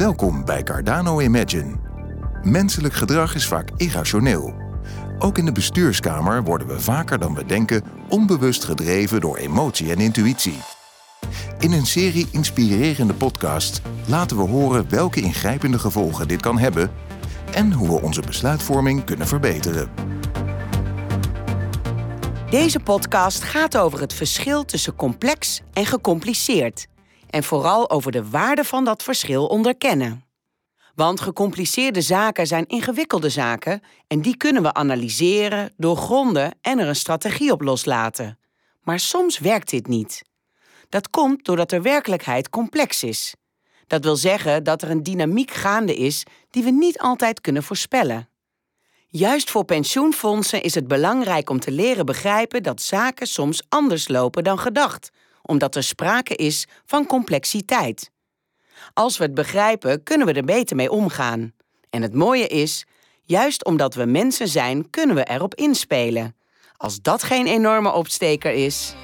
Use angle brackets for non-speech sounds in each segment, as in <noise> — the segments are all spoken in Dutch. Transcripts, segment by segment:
Welkom bij Cardano Imagine. Menselijk gedrag is vaak irrationeel. Ook in de bestuurskamer worden we vaker dan we denken onbewust gedreven door emotie en intuïtie. In een serie inspirerende podcasts laten we horen welke ingrijpende gevolgen dit kan hebben en hoe we onze besluitvorming kunnen verbeteren. Deze podcast gaat over het verschil tussen complex en gecompliceerd. En vooral over de waarde van dat verschil onderkennen. Want gecompliceerde zaken zijn ingewikkelde zaken en die kunnen we analyseren, doorgronden en er een strategie op loslaten. Maar soms werkt dit niet. Dat komt doordat de werkelijkheid complex is. Dat wil zeggen dat er een dynamiek gaande is die we niet altijd kunnen voorspellen. Juist voor pensioenfondsen is het belangrijk om te leren begrijpen dat zaken soms anders lopen dan gedacht, omdat er sprake is van complexiteit. Als we het begrijpen, kunnen we er beter mee omgaan. En het mooie is, juist omdat we mensen zijn, kunnen we erop inspelen. Als dat geen enorme opsteker is.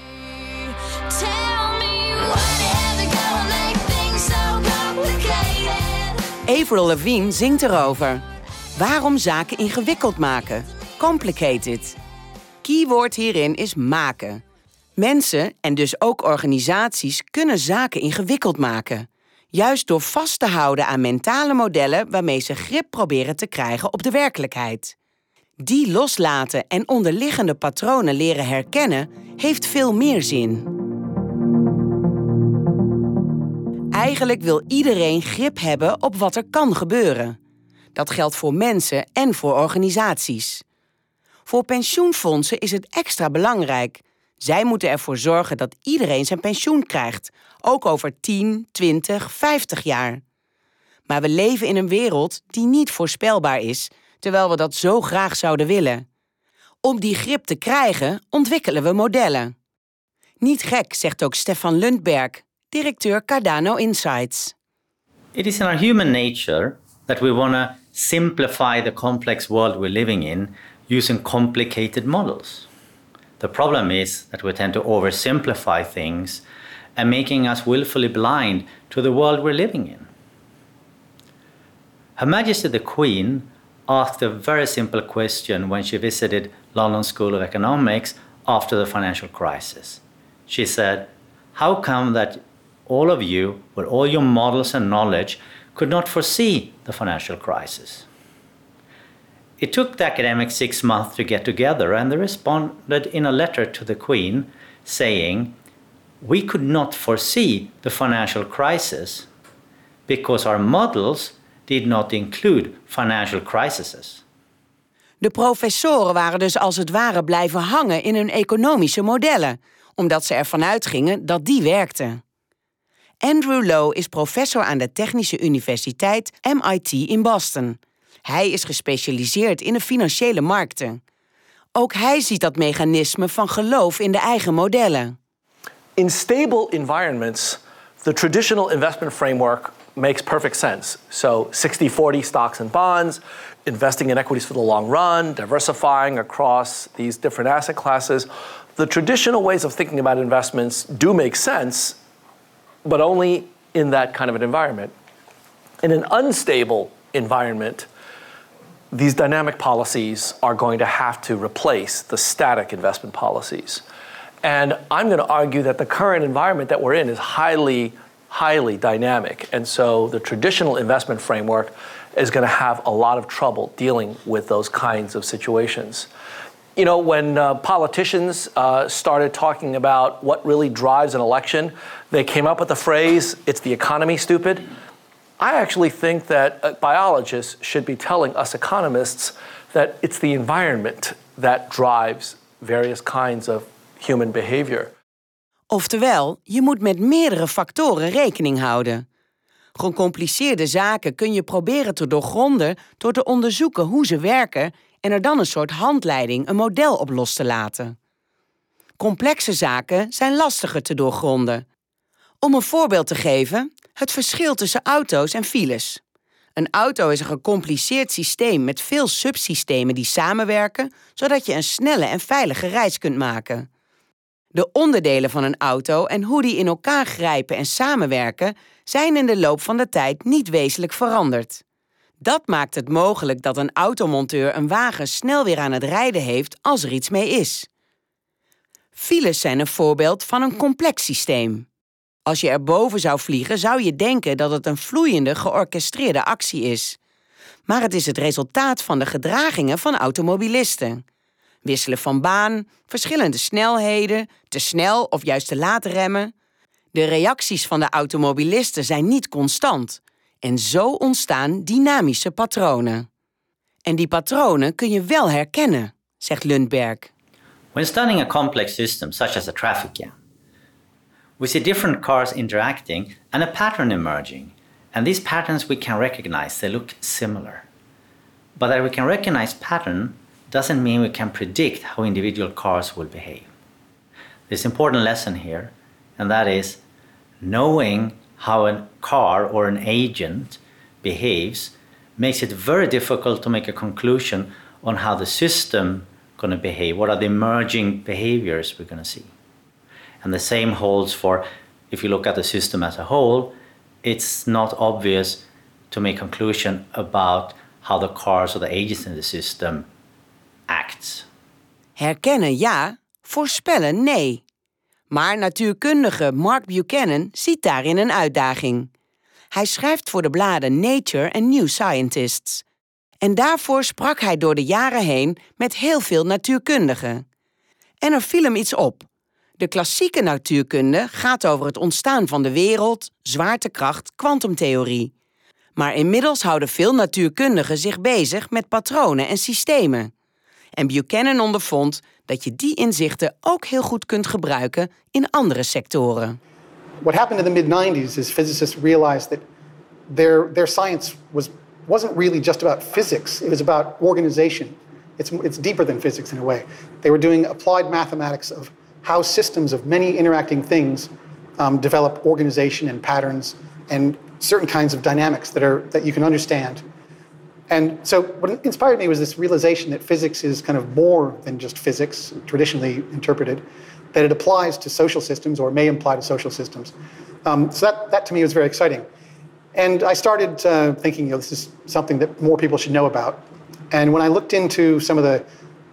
Avril Lavigne zingt erover. Waarom zaken ingewikkeld maken? Complicated. Keyword hierin is maken. Mensen en dus ook organisaties kunnen zaken ingewikkeld maken. Juist door vast te houden aan mentale modellen waarmee ze grip proberen te krijgen op de werkelijkheid. Die loslaten en onderliggende patronen leren herkennen heeft veel meer zin. Eigenlijk wil iedereen grip hebben op wat er kan gebeuren. Dat geldt voor mensen en voor organisaties. Voor pensioenfondsen is het extra belangrijk. Zij moeten ervoor zorgen dat iedereen zijn pensioen krijgt, ook over 10, 20, 50 jaar. Maar we leven in een wereld die niet voorspelbaar is, terwijl we dat zo graag zouden willen. Om die grip te krijgen, ontwikkelen we modellen. Niet gek, zegt ook Stefan Lundberg, directeur Cardano Insights. It is in our human nature that we want to simplify the complex world we're living in using complicated models. The problem is that we tend to oversimplify things and making us willfully blind to the world we're living in. Her Majesty the Queen asked a very simple question when she visited London School of Economics after the financial crisis. She said, How come that all of you, with all your models and knowledge, could not foresee the financial crisis? It took the academics six months to get together, and they responded in a letter to the Queen saying, We could not foresee the financial crisis because our models did not include financial crises. De professoren waren dus als het ware blijven hangen in hun economische modellen, omdat ze ervan uitgingen dat die werkten. Andrew Lowe is professor aan de Technische Universiteit MIT in Boston. Hij is gespecialiseerd in de financiële markten. Ook hij ziet dat mechanisme van geloof in de eigen modellen. In stable environments, the traditional investment framework makes perfect sense. So 60 40 stocks and bonds, investing in equities for the long run, diversifying across these different asset classes. The traditional ways of thinking about investments do make sense, but only in that kind of an environment. In an unstable environment, these dynamic policies are going to have to replace the static investment policies. And I'm going to argue that the current environment that we're in is highly, highly dynamic. And so the traditional investment framework is going to have a lot of trouble dealing with those kinds of situations. You know, when uh, politicians uh, started talking about what really drives an election, they came up with the phrase, it's the economy, stupid. I actually think that biologists should be telling us economists that it's the environment that drives various kinds of human behavior. Oftewel, je moet met meerdere factoren rekening houden. Gecompliceerde zaken kun je proberen te doorgronden door te onderzoeken hoe ze werken en er dan een soort handleiding, een model op los te laten. Complexe zaken zijn lastiger te doorgronden. Om een voorbeeld te geven, het verschil tussen auto's en files. Een auto is een gecompliceerd systeem met veel subsystemen die samenwerken, zodat je een snelle en veilige reis kunt maken. De onderdelen van een auto en hoe die in elkaar grijpen en samenwerken zijn in de loop van de tijd niet wezenlijk veranderd. Dat maakt het mogelijk dat een automonteur een wagen snel weer aan het rijden heeft als er iets mee is. Files zijn een voorbeeld van een complex systeem. Als je erboven zou vliegen, zou je denken dat het een vloeiende, georchestreerde actie is. Maar het is het resultaat van de gedragingen van automobilisten. Wisselen van baan, verschillende snelheden, te snel of juist te laat remmen. De reacties van de automobilisten zijn niet constant. En zo ontstaan dynamische patronen. En die patronen kun je wel herkennen, zegt Lundberg. When studying a complex system, such as a traffic jam, we see different cars interacting and a pattern emerging. And these patterns we can recognize, they look similar. But that we can recognize pattern doesn't mean we can predict how individual cars will behave. There's an important lesson here, and that is knowing how a car or an agent behaves makes it very difficult to make a conclusion on how the system going to behave, what are the emerging behaviors we're going to see. And the same holds for if you look at the system as a whole, it's not obvious to make conclusion about how the cars or the agents in the system acts. Herkennen ja, voorspellen nee. Maar natuurkundige Mark Buchanan ziet daarin een uitdaging. Hij schrijft voor de bladen Nature en New Scientists. En daarvoor sprak hij door de jaren heen met heel veel natuurkundigen. En er viel hem iets op. De klassieke natuurkunde gaat over het ontstaan van de wereld, zwaartekracht, kwantumtheorie. Maar inmiddels houden veel natuurkundigen zich bezig met patronen en systemen. En Buchanan ondervond dat je die inzichten ook heel goed kunt gebruiken in andere sectoren. What happened in the mid 90s is physicists realized that their, their science was, wasn't really just about physics, it was about organization. It's, it's deeper than physics in a way. They were doing applied mathematics of how systems of many interacting things um, develop organization and patterns and certain kinds of dynamics that, are, that you can understand. And so, what inspired me was this realization that physics is kind of more than just physics, traditionally interpreted, that it applies to social systems or may apply to social systems. Um, so, that, that to me was very exciting. And I started uh, thinking, you know, this is something that more people should know about. And when I looked into some of the,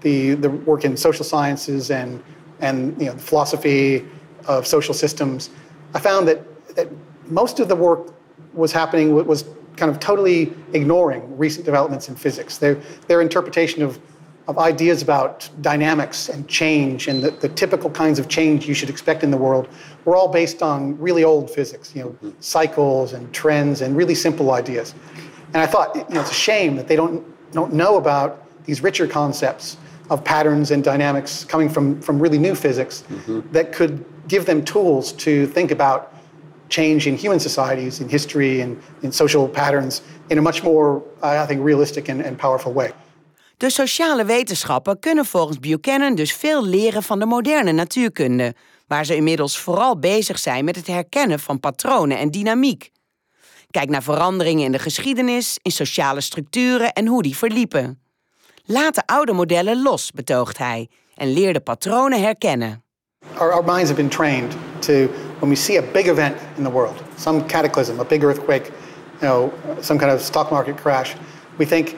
the, the work in social sciences and, and you know, the philosophy of social systems, I found that, that most of the work was happening was kind of totally ignoring recent developments in physics. Their, their interpretation of, of ideas about dynamics and change and the, the typical kinds of change you should expect in the world were all based on really old physics, you know, cycles and trends and really simple ideas. And I thought, you know, it's a shame that they don't, don't know about these richer concepts of patterns and dynamics coming from, from really new physics that could give them tools to think about change in human societies, in history, and in social patterns in a much more, I think, realistic and, and powerful way. De sociale wetenschappen kunnen volgens Buchanan dus veel leren van de moderne natuurkunde, waar ze inmiddels vooral bezig zijn met het herkennen van patronen en dynamiek. Kijk naar veranderingen in de geschiedenis, in sociale structuren en hoe die verliepen. Laat de oude modellen los, betoogt hij, en leer de patronen herkennen. Our, our minds have been trained to, when we see a big event in the world, some cataclysm, a big earthquake, you know, some kind of stock market crash, we think,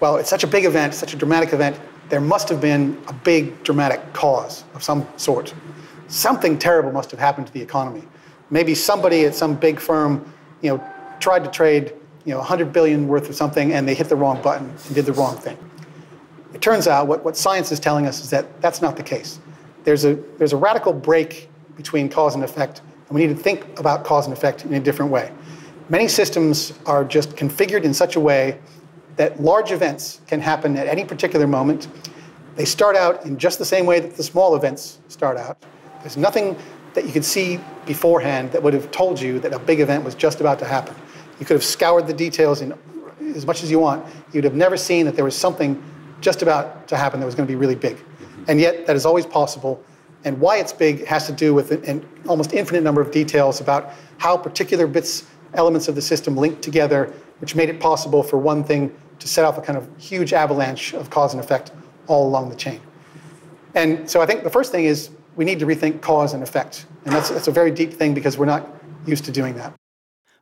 well, it's such a big event, such a dramatic event, there must have been a big dramatic cause of some sort. Something terrible must have happened to the economy. Maybe somebody at some big firm, you know, tried to trade, you know, 100 billion worth of something and they hit the wrong button and did the wrong thing. It turns out what, what science is telling us is that that's not the case. There's a, there's a radical break between cause and effect, and we need to think about cause and effect in a different way. Many systems are just configured in such a way that large events can happen at any particular moment. They start out in just the same way that the small events start out. There's nothing that you could see beforehand that would have told you that a big event was just about to happen. You could have scoured the details in as much as you want. You'd have never seen that there was something just about to happen that was going to be really big. And yet, that is always possible. And why it's big has to do with an almost infinite number of details about how particular bits, elements of the system link together, which made it possible for one thing to set off a kind of huge avalanche of cause and effect all along the chain. And so I think the first thing is we we need to rethink cause and effect. And that's, that's a very deep thing because we're not used to doing that.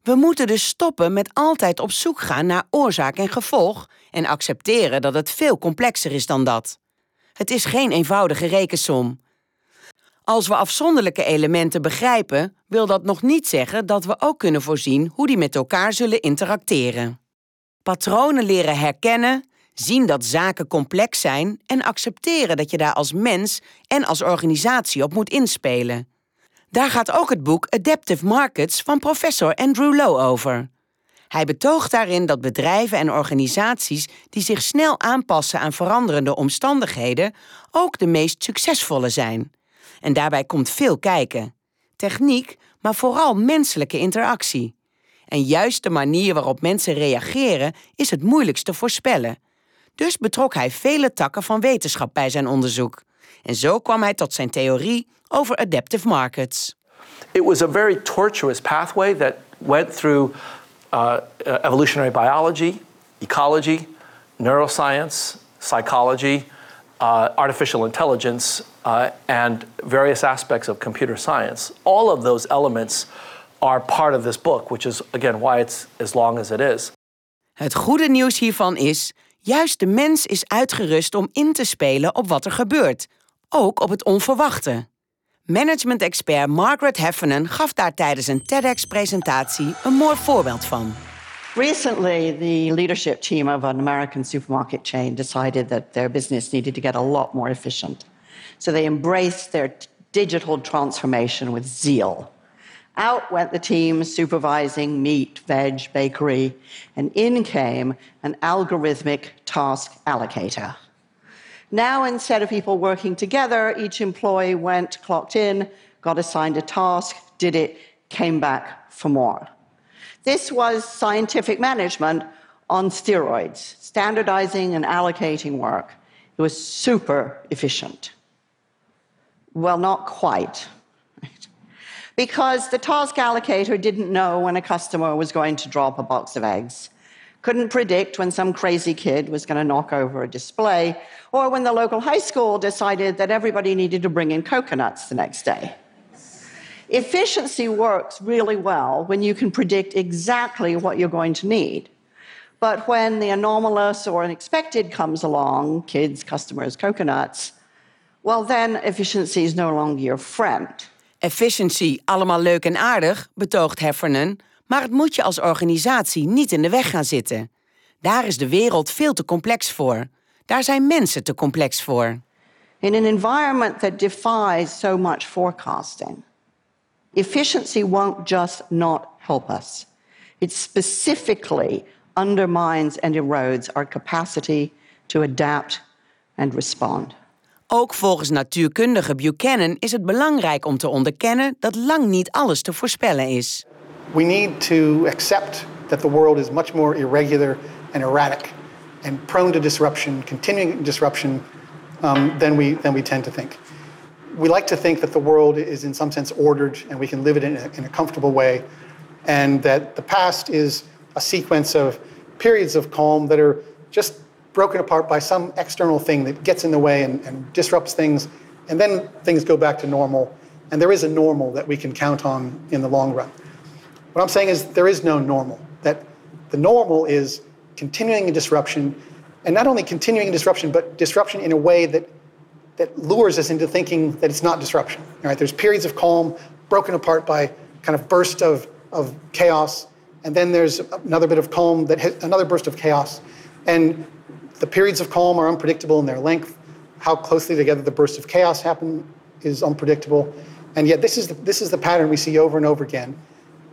We moeten dus stoppen met altijd op zoek gaan naar oorzaak en gevolg en accepteren dat het veel complexer is dan dat. Het is geen eenvoudige rekensom. Als we afzonderlijke elementen begrijpen, wil dat nog niet zeggen dat we ook kunnen voorzien hoe die met elkaar zullen interacteren. Patronen leren herkennen, zien dat zaken complex zijn en accepteren dat je daar als mens en als organisatie op moet inspelen. Daar gaat ook het boek Adaptive Markets van professor Andrew Lowe over. Hij betoogt daarin dat bedrijven en organisaties die zich snel aanpassen aan veranderende omstandigheden ook de meest succesvolle zijn. En daarbij komt veel kijken. Techniek, maar vooral menselijke interactie. En juist de manier waarop mensen reageren is het moeilijkst te voorspellen. Dus betrok hij vele takken van wetenschap bij zijn onderzoek. En zo kwam hij tot zijn theorie over adaptive markets. It was a very tortuous pathway that went through uh, evolutionary biology, ecology, neuroscience, psychology, uh, artificial intelligence, uh, and various aspects of computer science. All of those elements are part of this book, which is, again, why it's as long as it is. Het goede nieuws hiervan is, juist de mens is uitgerust om in te spelen op wat er gebeurt, ook op het onverwachte. Management-expert Margaret Heffernan gaf daar tijdens een TEDx-presentatie een mooi voorbeeld van. Recently, the leadership team of an American supermarket chain decided that their business needed to get a lot more efficient. So they embraced their digital transformation with zeal. Out went the team supervising meat, veg, bakery, and in came an algorithmic task allocator. Now, instead of people working together, each employee went, clocked in, got assigned a task, did it, came back for more. This was scientific management on steroids, standardizing and allocating work. It was super efficient. Well, not quite. <laughs> Because the task allocator didn't know when a customer was going to drop a box of eggs, couldn't predict when some crazy kid was going to knock over a display, or when the local high school decided that everybody needed to bring in coconuts the next day. Efficiency works really well when you can predict exactly what you're going to need. But when the anomalous or unexpected comes along, kids, customers, coconuts, well, then efficiency is no longer your friend. Efficiency, allemaal leuk en aardig, betoogt Heffernan, maar het moet je als organisatie niet in de weg gaan zitten. Daar is de wereld veel te complex voor. Daar zijn mensen te complex voor. In an environment that defies so much forecasting, efficiency won't just not help us, it specifically undermines and erodes our capacity to adapt and respond. Ook volgens natuurkundige Buchanan is het belangrijk om te onderkennen dat lang niet alles te voorspellen is. We need to accept that the world is much more irregular and erratic and prone to disruption, continuing disruption, um, than, we, than we tend to think. We like to think that the world is in some sense ordered and we can live it in a, in a comfortable way, and that the past is a sequence of periods of calm that are just broken apart by some external thing that gets in the way and, and disrupts things, and then things go back to normal. And there is a normal that we can count on in the long run. What I'm saying is there is no normal. That the normal is continuing disruption, and not only continuing disruption, but disruption in a way that that lures us into thinking that it's not disruption. Right, there's periods of calm broken apart by kind of burst of, of chaos, and then there's another bit of calm that has another burst of chaos. And the periods of calm are unpredictable in their length. How closely together the bursts of chaos happen is unpredictable. And yet this is the, this is the pattern we see over and over again.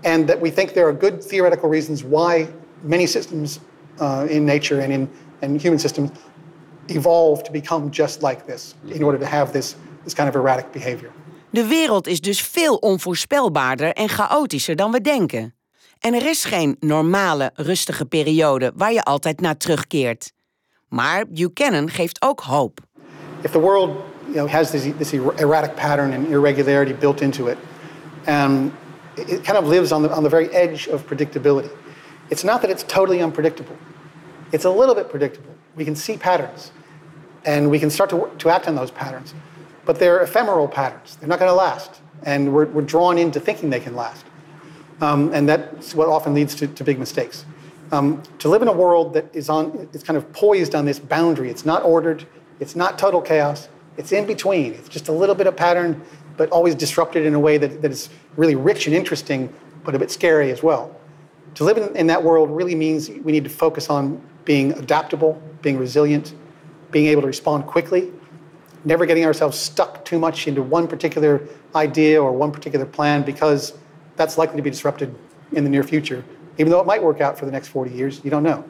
And that we think there are good theoretical reasons why many systems uh, in nature and in and human systems evolve to become just like this in order to have this, this kind of erratic behavior. De wereld is dus veel onvoorspelbaarder en chaotischer dan we denken. En er is geen normale, rustige periode waar je altijd naar terugkeert. Maar Buchanan geeft ook hoop. If the world you know, has this, this erratic pattern and irregularity built into it, um, it kind of lives on the, on the very edge of predictability. It's not that it's totally unpredictable. It's a little bit predictable. We can see patterns, and we can start to, to act on those patterns. but they're ephemeral patterns. They're not going to last. And we're, we're drawn into thinking they can last. Um, and that's what often leads to, to big mistakes. Um, to live in a world that is on, it's kind of poised on this boundary. It's not ordered. It's not total chaos. It's in between. It's just a little bit of pattern, but always disrupted in a way that, that is really rich and interesting, but a bit scary as well. To live in, in that world really means we need to focus on being adaptable, being resilient, being able to respond quickly, never getting ourselves stuck too much into one particular idea or one particular plan because that's likely to be disrupted in the near future. Even though it might work out for the next 40 years, you don't know.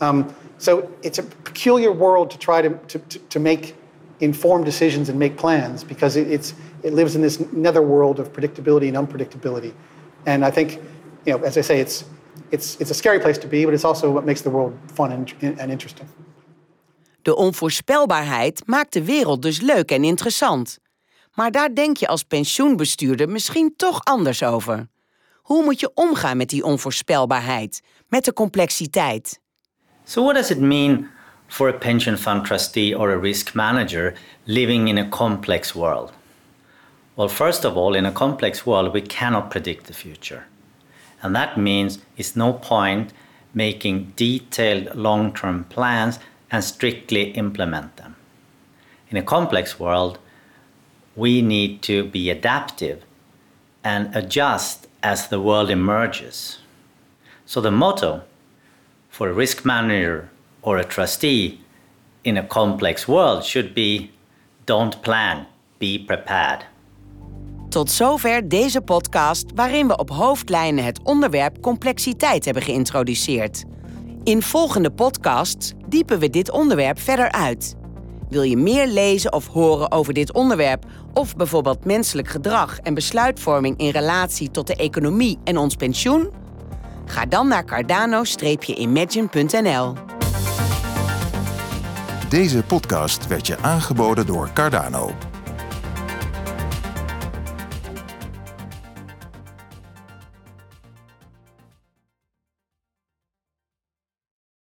Um, so it's a peculiar world to try to, to, to make informed decisions and make plans because it, it's, it lives in this netherworld of predictability and unpredictability. And I think, you know, as I say, it's, it's, it's a scary place to be, but it's also what makes the world fun and, and interesting. De onvoorspelbaarheid maakt de wereld dus leuk en interessant. Maar daar denk je als pensioenbestuurder misschien toch anders over. Hoe moet je omgaan met die onvoorspelbaarheid, met de complexiteit? So, what does it mean for a pension fund trustee or a risk manager living in a complex world? Well, first of all, in a complex world, we cannot predict the future. And that means it's no point making detailed long term plans and strictly implement them. In a complex world, we need to be adaptive and adjust as the world emerges. So, the motto for a risk manager or a trustee in a complex world should be don't plan, be prepared. Tot zover deze podcast waarin we op hoofdlijnen het onderwerp complexiteit hebben geïntroduceerd. In volgende podcasts diepen we dit onderwerp verder uit. Wil je meer lezen of horen over dit onderwerp of bijvoorbeeld menselijk gedrag en besluitvorming in relatie tot de economie en ons pensioen? Ga dan naar cardano-imagine.nl. Deze podcast werd je aangeboden door Cardano.